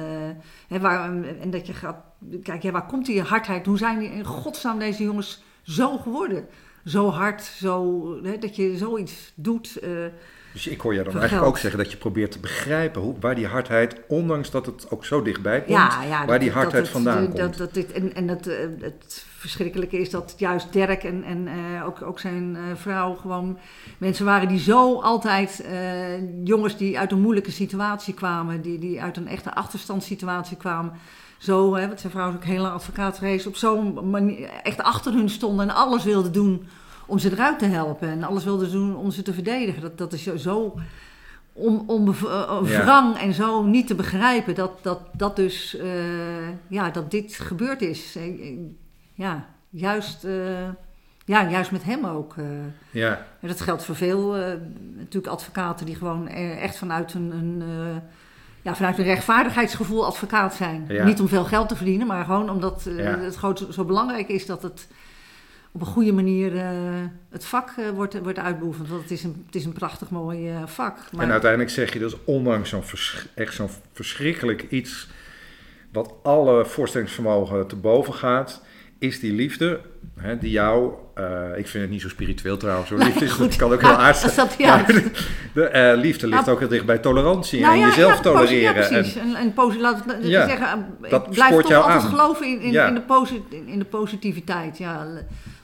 hè, waar, en dat je gaat kijk, ja, waar komt die hardheid? Hoe zijn die in godsnaam deze jongens zo geworden? Zo hard, zo, hè, dat je zoiets doet. Uh, dus ik hoor je dan eigenlijk ook zeggen dat je probeert te begrijpen hoe, waar die hardheid, ondanks dat het ook zo dichtbij komt, ja, ja, waar dat, die hardheid dat vandaan dat, komt. Dat, dat dit, en en het, het verschrikkelijke is dat juist Dirk en, en uh, ook, ook zijn uh, vrouw gewoon mensen waren die zo altijd, uh, jongens die uit een moeilijke situatie kwamen, die, die uit een echte achterstandssituatie kwamen zo, hè, want zijn vrouw is ook heel lang advocaat geweest, op zo'n manier echt achter hun stonden en alles wilden doen om ze eruit te helpen. En alles wilden doen om ze te verdedigen. Dat, dat is zo onwrang ja. en zo niet te begrijpen dat, dat, dat dus, uh, ja, dat dit gebeurd is. Ja, juist... Uh, ja, juist met hem ook. Ja. Dat geldt voor veel natuurlijk advocaten die gewoon echt vanuit een, een ja, vanuit een rechtvaardigheidsgevoel advocaat zijn. Ja. Niet om veel geld te verdienen, maar gewoon omdat ja. het zo belangrijk is dat het op een goede manier uh, het vak uh, wordt, wordt uitbeoefend. Want het is een, het is een prachtig mooi vak. Maar... En uiteindelijk zeg je dus, ondanks zo'n vers echt zo'n verschrikkelijk iets... wat alle voorstellingsvermogen te boven gaat is die liefde hè, die jou, ik vind het niet zo spiritueel trouwens, liefde is, (laughs) kan ook heel aardig zijn. Ja. de liefde ligt ook heel dicht bij tolerantie nou, en jezelf tolereren. Precies. En, en, en laat ja, zeggen, dat blijf toch altijd aan. geloven in, in, in, de in de positiviteit. Ja.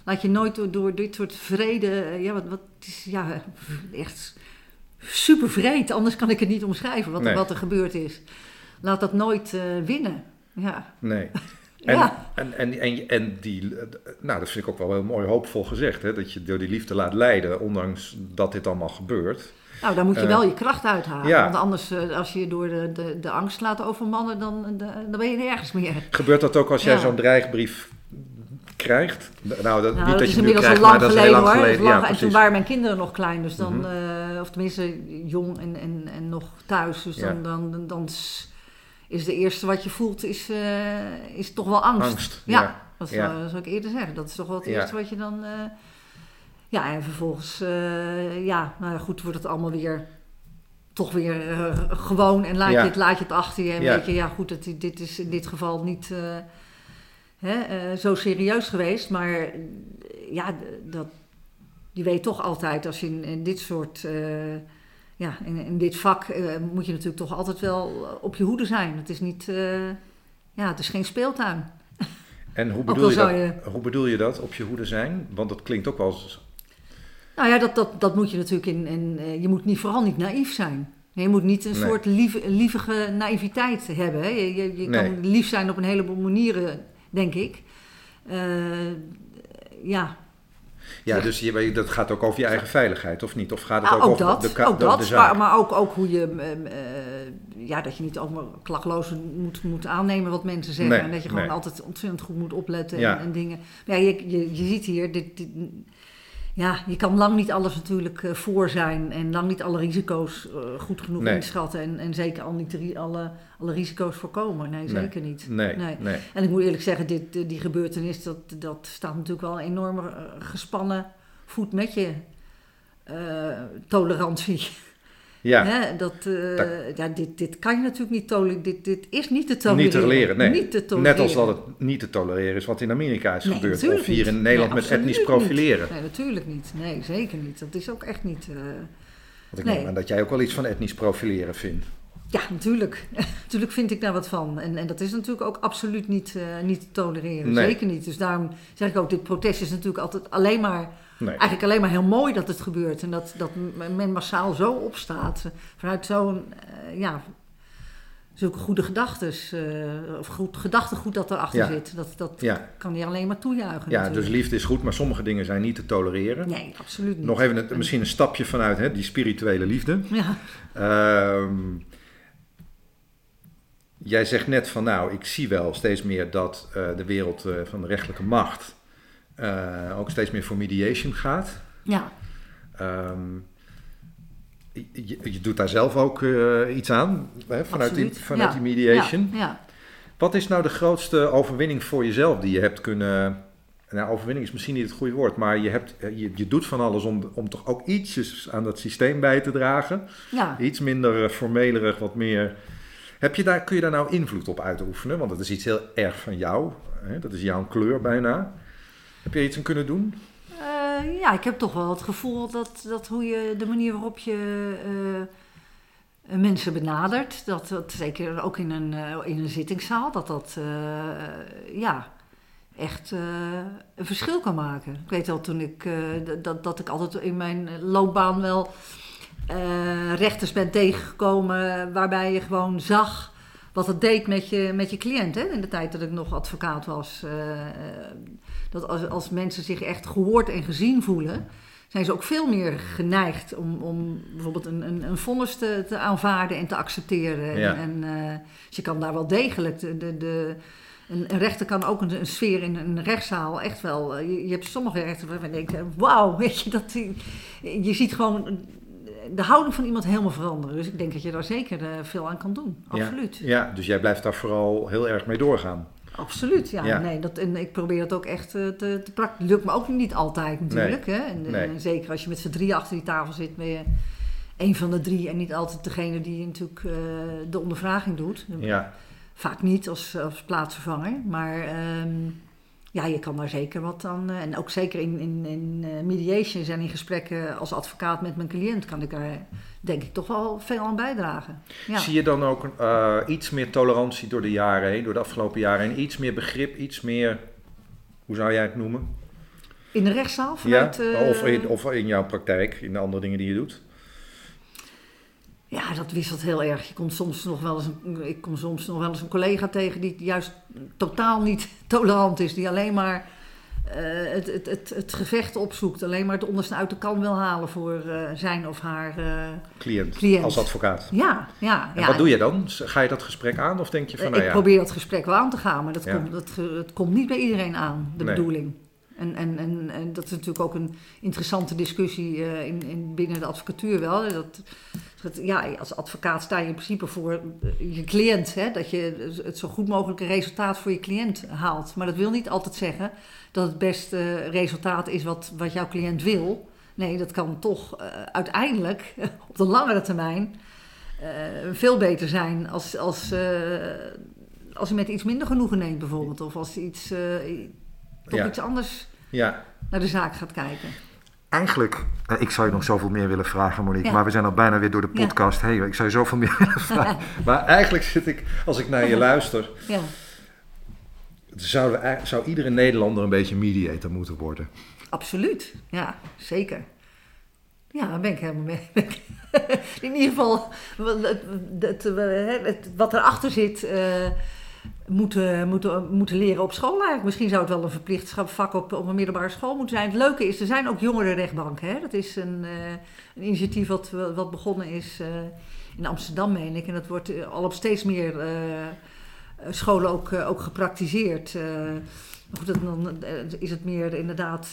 Laat je nooit door, door dit soort vrede, ja, wat, wat is, ja, echt super vreed, anders kan ik het niet omschrijven wat, nee. wat er gebeurd is. Laat dat nooit uh, winnen. Ja. Nee. En, (laughs) ja. en, en, en, en, die, nou, dat vind ik ook wel heel mooi hoopvol gezegd, hè, dat je door die liefde laat leiden, ondanks dat dit allemaal gebeurt. Nou, daar moet je Eh, wel je kracht uithalen. ja. Want anders, eh, als je je door de, de, de angst laat overmannen, dan, dan ben je nergens meer. Gebeurt dat ook als jij Ja. zo'n dreigbrief krijgt? Nou, dat, Nou, niet dat, dat is je nu inmiddels al krijgt, lang maar dat is geleden heel lang hoor. Geleden. Ja, lang- en toen waren mijn kinderen nog klein, dus dan, Mhm. eh, of tenminste jong en, en, en nog thuis. Dus Ja. dan, dan, dan, is de eerste wat je voelt, is, eh, is toch wel angst. Angst, Ja, ja. dat Ja. zou, zou ik eerder zeggen. Dat is toch wel het Ja. eerste wat je dan... eh, ja, en vervolgens, eh, ja, nou ja, goed, wordt het allemaal weer toch weer eh, gewoon en laat, Ja. je het, laat je het achter je. En Ja. weet je, ja goed, het, dit is in dit geval niet eh, hè, eh, zo serieus geweest. Maar eh, ja, dat, je weet toch altijd als je in, in dit soort, eh, ja, in, in dit vak moet je natuurlijk toch altijd wel op je hoede zijn. Het is niet, ja, het is geen speeltuin. (laughs) En hoe bedoel, je dat, hoe bedoel je dat, op je hoede zijn? Want dat klinkt ook wel eens... Nou ja, dat, dat, dat moet je natuurlijk in. in je moet niet, vooral niet naïef zijn. Je moet niet een Nee. soort lieve, lievige naïviteit hebben. Hè. Je, je, je Nee. kan lief zijn op een heleboel manieren, denk ik. Eh, ja, Ja, dus je, dat gaat ook over je eigen veiligheid, of niet? Of gaat het Ah, ook, ook over dat. de, ka- ook de, dat de zaak? maar, maar ook, ook hoe je, eh, ja, dat je niet ook maar klakloos moet, moet aannemen wat mensen zeggen. Nee, en dat je gewoon nee. altijd ontzettend goed moet opletten Ja. en, en dingen. Maar ja, je, je, je ziet hier, dit, dit- ja, je kan lang niet alles natuurlijk eh, voor zijn en lang niet alle risico's eh, goed genoeg Nee. inschatten. En, en zeker al niet alle, alle risico's voorkomen. Nee, Nee. zeker niet. Nee, Nee. nee. En ik moet eerlijk zeggen, dit, eh, die gebeurtenis, dat, dat staat natuurlijk wel een enorme gespannen voet met je tolerantie. Ja, Hè, dat, eh, Dat- ja, dit, dit kan je natuurlijk niet tolereren. Dit, dit is niet te tolereren. niet te leren, nee. Niet te tolereren. Net als dat het niet te tolereren is wat in Amerika is Nee, gebeurd. Of hier niet. in Nederland Nee, met etnisch niet. profileren. Nee, natuurlijk niet. Nee, zeker niet. Dat is ook echt niet... eh, Want ik Nee. neem aan dat jij ook wel iets van etnisch profileren vindt. Ja, natuurlijk. (laughs) natuurlijk vind ik daar wat van. En, en dat is natuurlijk ook absoluut niet, eh, niet te tolereren. Nee. Zeker niet. Dus daarom zeg ik ook, dit protest is natuurlijk altijd alleen maar... Nee. Eigenlijk alleen maar heel mooi dat het gebeurt. En dat, dat men massaal zo opstaat. Vanuit zo'n, eh, ja... Zulke goede gedachten, of goed gedachtegoed dat erachter Ja. zit. Dat, dat Ja, kan je alleen maar toejuichen. ja dus liefde is goed, maar sommige dingen zijn niet te tolereren. Nee, absoluut niet. Nog even een, misschien een stapje vanuit hè, die spirituele liefde. Ja, Ehm, jij zegt net van nou, ik zie wel steeds meer dat eh, de wereld eh, van de rechtelijke macht eh, ook steeds meer voor mediation gaat. ja. Ehm, je, je doet daar zelf ook iets aan, hè, vanuit, die, vanuit Ja, die mediation. Ja, ja. Wat is nou de grootste overwinning voor jezelf die je hebt kunnen... Nou, overwinning is misschien niet het goede woord, maar je, hebt, je, je doet van alles om, om toch ook ietsjes aan dat systeem bij te dragen. ja. Iets minder formelerig, wat meer... Heb je daar, kun je daar nou invloed op uitoefenen? Want dat is iets heel erg van jou. Hè? Dat is jouw kleur bijna. Heb je iets aan kunnen doen? Eh, ja, ik heb toch wel het gevoel dat, dat hoe je, de manier waarop je eh, mensen benadert, dat dat zeker ook in een, eh, in een zittingszaal, dat dat ja, echt een verschil kan maken. Ik weet wel toen ik, dat, dat ik altijd in mijn loopbaan wel eh, rechters ben tegengekomen waarbij je gewoon zag wat het deed met je, met je cliënt. Hè? In de tijd dat ik nog advocaat was. eh, eh, dat als, als mensen zich echt gehoord en gezien voelen, zijn ze ook veel meer geneigd om, om bijvoorbeeld een, een, een vonnis te, te aanvaarden en te accepteren. Ja. En, dus je kan daar wel degelijk. De, de, de, een, rechter kan ook een, een sfeer in een rechtszaal echt wel. Je, je hebt sommige rechters waarvan je denkt: wauw, weet je dat. Je ziet gewoon de houding van iemand helemaal veranderen. Dus ik denk dat je daar zeker eh, veel aan kan doen. Absoluut. Ja, ja, dus jij blijft daar vooral heel erg mee doorgaan. Absoluut, ja. Ja. Nee, dat, en ik probeer dat ook echt eh, te, te praktisch. Lukt me ook niet altijd natuurlijk. Hè? En, Nee. en zeker als je met z'n drie achter die tafel zit, ben je een van de drie en niet altijd degene die natuurlijk eh, de ondervraging doet. Ja, Vaak niet als, als plaatsvervanger, maar ehm, ja, je kan daar zeker wat aan. eh, en ook zeker in, in, in eh, mediations en in gesprekken als advocaat met mijn cliënt kan ik daar denk ik toch wel veel aan bijdragen. Ja. Zie je dan ook eh, iets meer tolerantie door de jaren heen, door de afgelopen jaren heen? Iets meer begrip, iets meer, hoe zou jij het noemen? In de rechtszaal vanuit... ja, of, in, of in jouw praktijk, in de andere dingen die je doet? Ja, dat wisselt heel erg. Je komt soms nog wel eens een, ik kom soms nog wel eens een collega tegen die juist totaal niet (laughs) tolerant is. Die alleen maar het, het, het, het gevecht opzoekt. Alleen maar het onderste uit de kan wil halen voor uh, zijn of haar uh, cliënt, cliënt, Als advocaat. Ja, ja. En ja. wat doe je dan? Ga je dat gesprek aan of denk je van nou Ik ja... probeer dat gesprek wel aan te gaan, maar dat, Ja. komt, dat, het komt niet bij iedereen aan, de Nee. bedoeling. En, en, en, en dat is natuurlijk ook een interessante discussie eh, in, in, binnen de advocatuur wel. Dat, ja, als advocaat sta je in principe voor eh, je cliënt. Hè, dat je het zo goed mogelijke resultaat voor je cliënt haalt. Maar dat wil niet altijd zeggen dat het beste resultaat is wat, wat jouw cliënt wil. Nee, dat kan toch eh, uiteindelijk (laughs) op de langere termijn eh, veel beter zijn als, als, eh, als je met iets minder genoegen neemt bijvoorbeeld. Of als iets, eh, toch Ja. iets anders Ja, naar de zaak gaat kijken. Eigenlijk, eh, ik zou je nog zoveel meer willen vragen, Monique. Ja. Maar we zijn al bijna weer door de Ja. podcast heen. Ik zou je zoveel meer willen (laughs) vragen. maar eigenlijk zit ik, als ik naar je (laughs) luister, Ja, zou, zou iedere Nederlander een beetje mediator moeten worden. absoluut. Ja, zeker. Ja, daar ben ik helemaal mee. (laughs) In ieder geval, het, het, het- wat erachter zit, eh, moeten, moeten, moeten leren op school eigenlijk. Misschien zou het wel een verplicht vak op, op een middelbare school moeten zijn. Het leuke is, er zijn ook jongerenrechtbanken. Hè? Dat is een, eh, een initiatief wat, wat begonnen is eh, in Amsterdam, meen ik. En dat wordt eh, al op steeds meer scholen ook, ook gepraktiseerd. Goed, dan is het meer inderdaad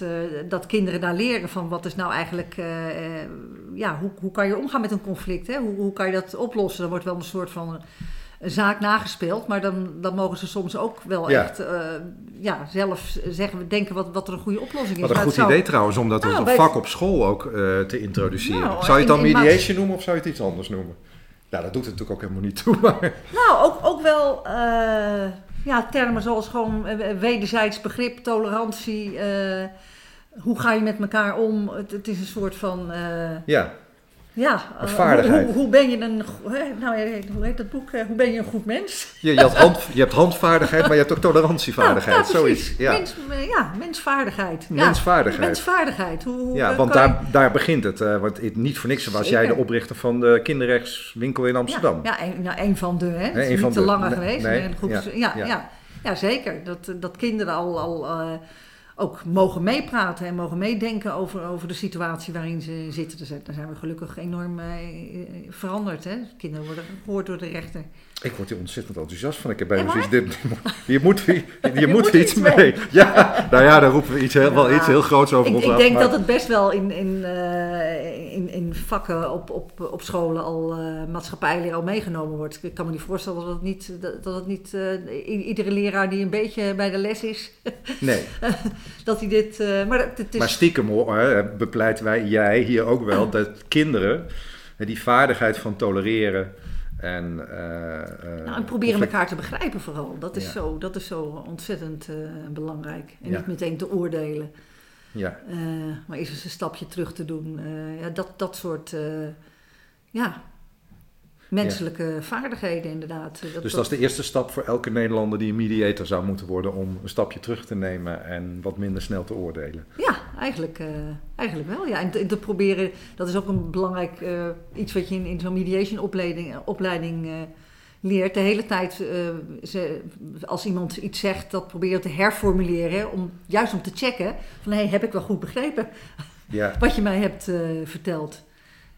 dat kinderen daar leren van wat is nou eigenlijk, ja, hoe, hoe kan je omgaan met een conflict? Hè? Hoe, hoe kan je dat oplossen? Er wordt wel een soort van een, zaak nagespeeld, maar dan, dan mogen ze soms ook wel Ja. echt eh, ja, zelf zeggen, denken wat, wat er een goede oplossing is. Wat een Maar goed zou- idee trouwens om dat als Nou, een vak op school ook eh, te introduceren. Nou, zou je het dan in- in mediation noemen of zou je het iets anders noemen? Nou, dat doet het natuurlijk ook helemaal niet toe. (laughs) Maar Nou, ook, ook wel eh, ja, termen zoals gewoon wederzijds begrip, tolerantie. hoe ga je met elkaar om? Het, het is een soort van. ja, ja, eh, vaardigheid. Hoe, hoe, hoe ben je een. nou, hoe heet dat boek? eh, hoe ben je een goed mens? je, je, had hand, je hebt handvaardigheid, maar je hebt ook tolerantievaardigheid. Nou, ja, Zoiets. Ja. Mens, eh, ja, mensvaardigheid. Ja, Mensvaardigheid. mensvaardigheid. Hoe, hoe, Ja, want je- daar, daar begint het. want het- niet voor niks was jij de oprichter van de kinderrechtswinkel in Amsterdam. Ja, ja een, nou, een van de, hè. Een niet van te de. langer Nee, geweest. nee, maar een groep- ja, ja, ja. ja. Ja, zeker. Dat, dat kinderen al, al ook mogen meepraten en mogen meedenken over, over de situatie waarin ze zitten. Zijn, daar zijn we gelukkig enorm eh, veranderd. Hè? Kinderen worden gehoord door de rechter. Ik word hier ontzettend enthousiast van. Ik heb bij Ja, zoiets, dit, je moet, je, (laughs) je moet moet iets mee. mee. (laughs) Ja, nou ja, daar roepen we iets heel, wel iets heel groots over Ik, ons ik af. denk maar- dat het best wel in, in, eh, in, in vakken op, op, op scholen al eh maatschappijleer al meegenomen wordt. Ik kan me niet voorstellen dat het niet, dat het niet eh, iedere leraar die een beetje bij de les is, (laughs) Nee, dat hij dit... maar het, het is... maar stiekem hoor, hè, bepleiten wij, jij hier ook wel, (clears throat) dat kinderen die vaardigheid van tolereren en... eh, eh, Nou, en proberen conflict- elkaar te begrijpen vooral. Dat is, Ja. zo, dat is zo ontzettend eh, belangrijk. En Ja. niet meteen te oordelen. Ja, maar eens eens een stapje terug te doen. Ja, dat, dat soort ja, menselijke vaardigheden inderdaad. Dat, dus dat is de eerste stap voor elke Nederlander die een mediator zou moeten worden om een stapje terug te nemen en wat minder snel te oordelen. Ja, eigenlijk, eh, eigenlijk wel. Ja. En te, te proberen, dat is ook een belangrijk eh, iets wat je in, in zo'n mediation opleiding, opleiding eh, leert. De hele tijd, eh, ze, als iemand iets zegt, dat proberen te herformuleren. Om, juist om te checken van, hey, heb ik wel goed begrepen Ja, (laughs) wat je mij hebt eh, verteld.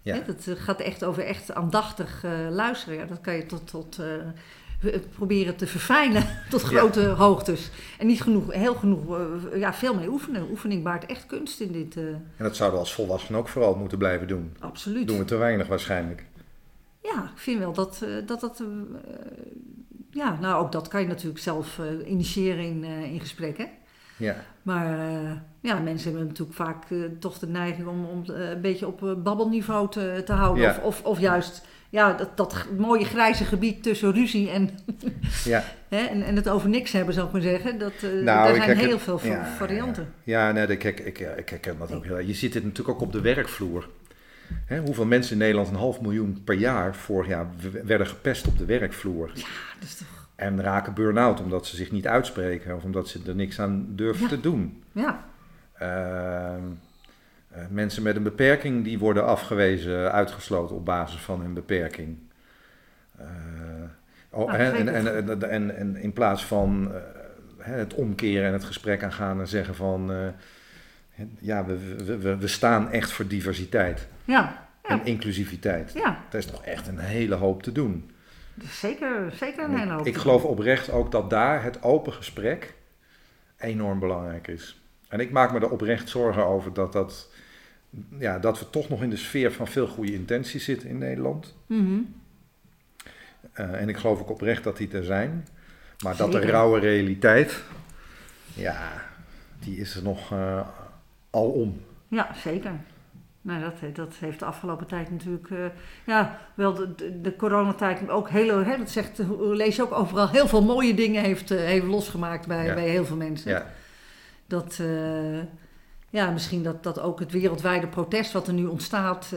Ja. Hè, dat eh, gaat echt over echt aandachtig eh, luisteren. Ja, dat kan je tot, tot eh, proberen te verfijnen (laughs) tot Ja. grote hoogtes. En niet genoeg, heel genoeg, ja, veel mee oefenen. Oefening baart echt kunst in dit. en dat zouden we als volwassenen ook vooral moeten blijven doen. absoluut. Doen we te weinig waarschijnlijk. Ja, ik vind wel dat dat. dat ja, nou ook dat kan je natuurlijk zelf initiëren in, in gesprekken. Ja. Maar eh, ja, mensen hebben natuurlijk vaak eh, toch de neiging om, om eh, een beetje op babbelniveau te, te houden. Ja. Of, of, of juist ja, dat, dat mooie grijze gebied tussen ruzie en, (laughs) Ja. hè, en, en het over niks hebben, zou ik maar zeggen. Dat, Nou, daar zijn heel veel ja, varianten. Ja, nee, ik, ik, ik, ik herken dat ook heel erg. Je ziet dit natuurlijk ook op de werkvloer. Hè, hoeveel mensen in Nederland, een half miljoen per jaar, vorig jaar werden gepest op de werkvloer. Ja, dat is toch, En raken burn-out omdat ze zich niet uitspreken of omdat ze er niks aan durven Ja. te doen. ja, Ehm, eh, mensen met een beperking die worden afgewezen, uitgesloten op basis van hun beperking. Eh, oh, Nou, hè, en, en, en, in plaats van eh, het omkeren en het gesprek aangaan en zeggen van, ja, we, we, staan echt voor diversiteit Ja, en inclusiviteit. ja. Er is nog echt een hele hoop te doen. Zeker, zeker een hele hoop. Ik geloof oprecht ook dat daar het open gesprek enorm belangrijk is. En ik maak me er oprecht zorgen over dat, dat, ja, dat we toch nog in de sfeer van veel goede intenties zitten in Nederland. Mhm. Eh, en ik geloof ook oprecht dat die er zijn. Maar dat de rauwe realiteit, ja, die is er nog eh al om. Ja, zeker. Nou, dat, dat heeft de afgelopen tijd natuurlijk, eh, ja, wel de, de, de coronatijd ook heel, hè, dat zegt, lees je ook overal, heel veel mooie dingen heeft, eh, heeft losgemaakt bij, Ja. bij heel veel mensen. Ja, Dat, eh, ja, misschien dat, dat ook het wereldwijde protest wat er nu ontstaat,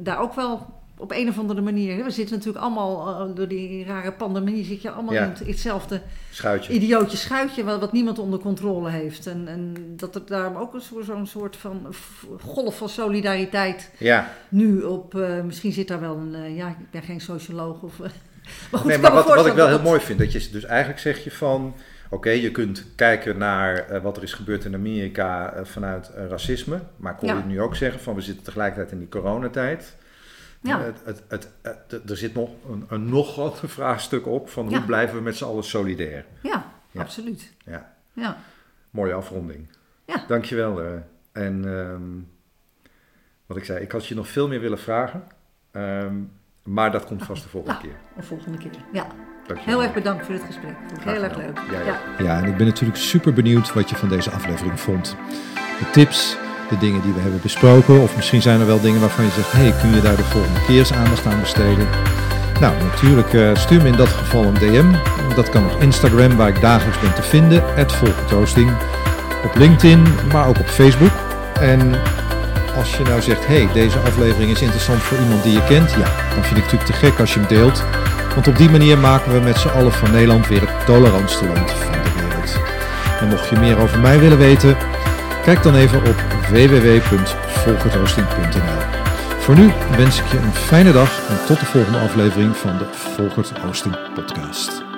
daar ook wel op een of andere manier, we zitten natuurlijk allemaal, eh, door die rare pandemie, zit je allemaal Ja. in het- hetzelfde schuitje. idiootje schuitje wat, wat niemand onder controle heeft. En, en dat er daarom ook zo'n soort van golf van solidariteit Ja, nu op. eh, misschien zit daar wel een. eh, ja, ik ben geen socioloog of. (laughs) maar goed, nee, maar wat, wat ik wel heel dat mooi vind, dat je dus eigenlijk zeg je van, oké, je kunt kijken naar wat er is gebeurd in Amerika vanuit racisme, maar Ja. je nu ook zeggen van, we zitten tegelijkertijd in die coronatijd. Ja. Het, het, het, het- er zit nog een, een nog groter (laughs) vraagstuk op van hoe Ja. blijven we met z'n allen solidair. Ja, Ja. absoluut. Ja. Ja. Mooie afronding. Ja. Dankjewel. eh. en ehm, wat ik zei, ik had je nog veel meer willen vragen. ehm, maar dat komt vast de volgende Nou, keer. Een volgende keer. Ja. Dankjewel. Heel erg bedankt voor dit gesprek. Vond ik heel erg leuk. Ja, ja. ja. Ja, en ik ben natuurlijk super benieuwd wat je van deze aflevering vond. De tips, de dingen die we hebben besproken. Of misschien zijn er wel dingen waarvan je zegt, hey, kun je daar de volgende keer eens aandacht aan besteden? Nou, natuurlijk eh, stuur me in dat geval een DM. Dat kan op Instagram, waar ik dagelijks ben te vinden, @volkertoasting. Op LinkedIn, maar ook op Facebook. En als je nou zegt, hey, deze aflevering is interessant voor iemand die je kent, ja, dan vind ik het natuurlijk te gek als je hem deelt. Want op die manier maken we met z'n allen van Nederland weer het tolerantste land van de wereld. En mocht je meer over mij willen weten, kijk dan even op www.volkertoasting.nl. Voor nu wens ik je een fijne dag en tot de volgende aflevering van de Volkert Hosting Podcast.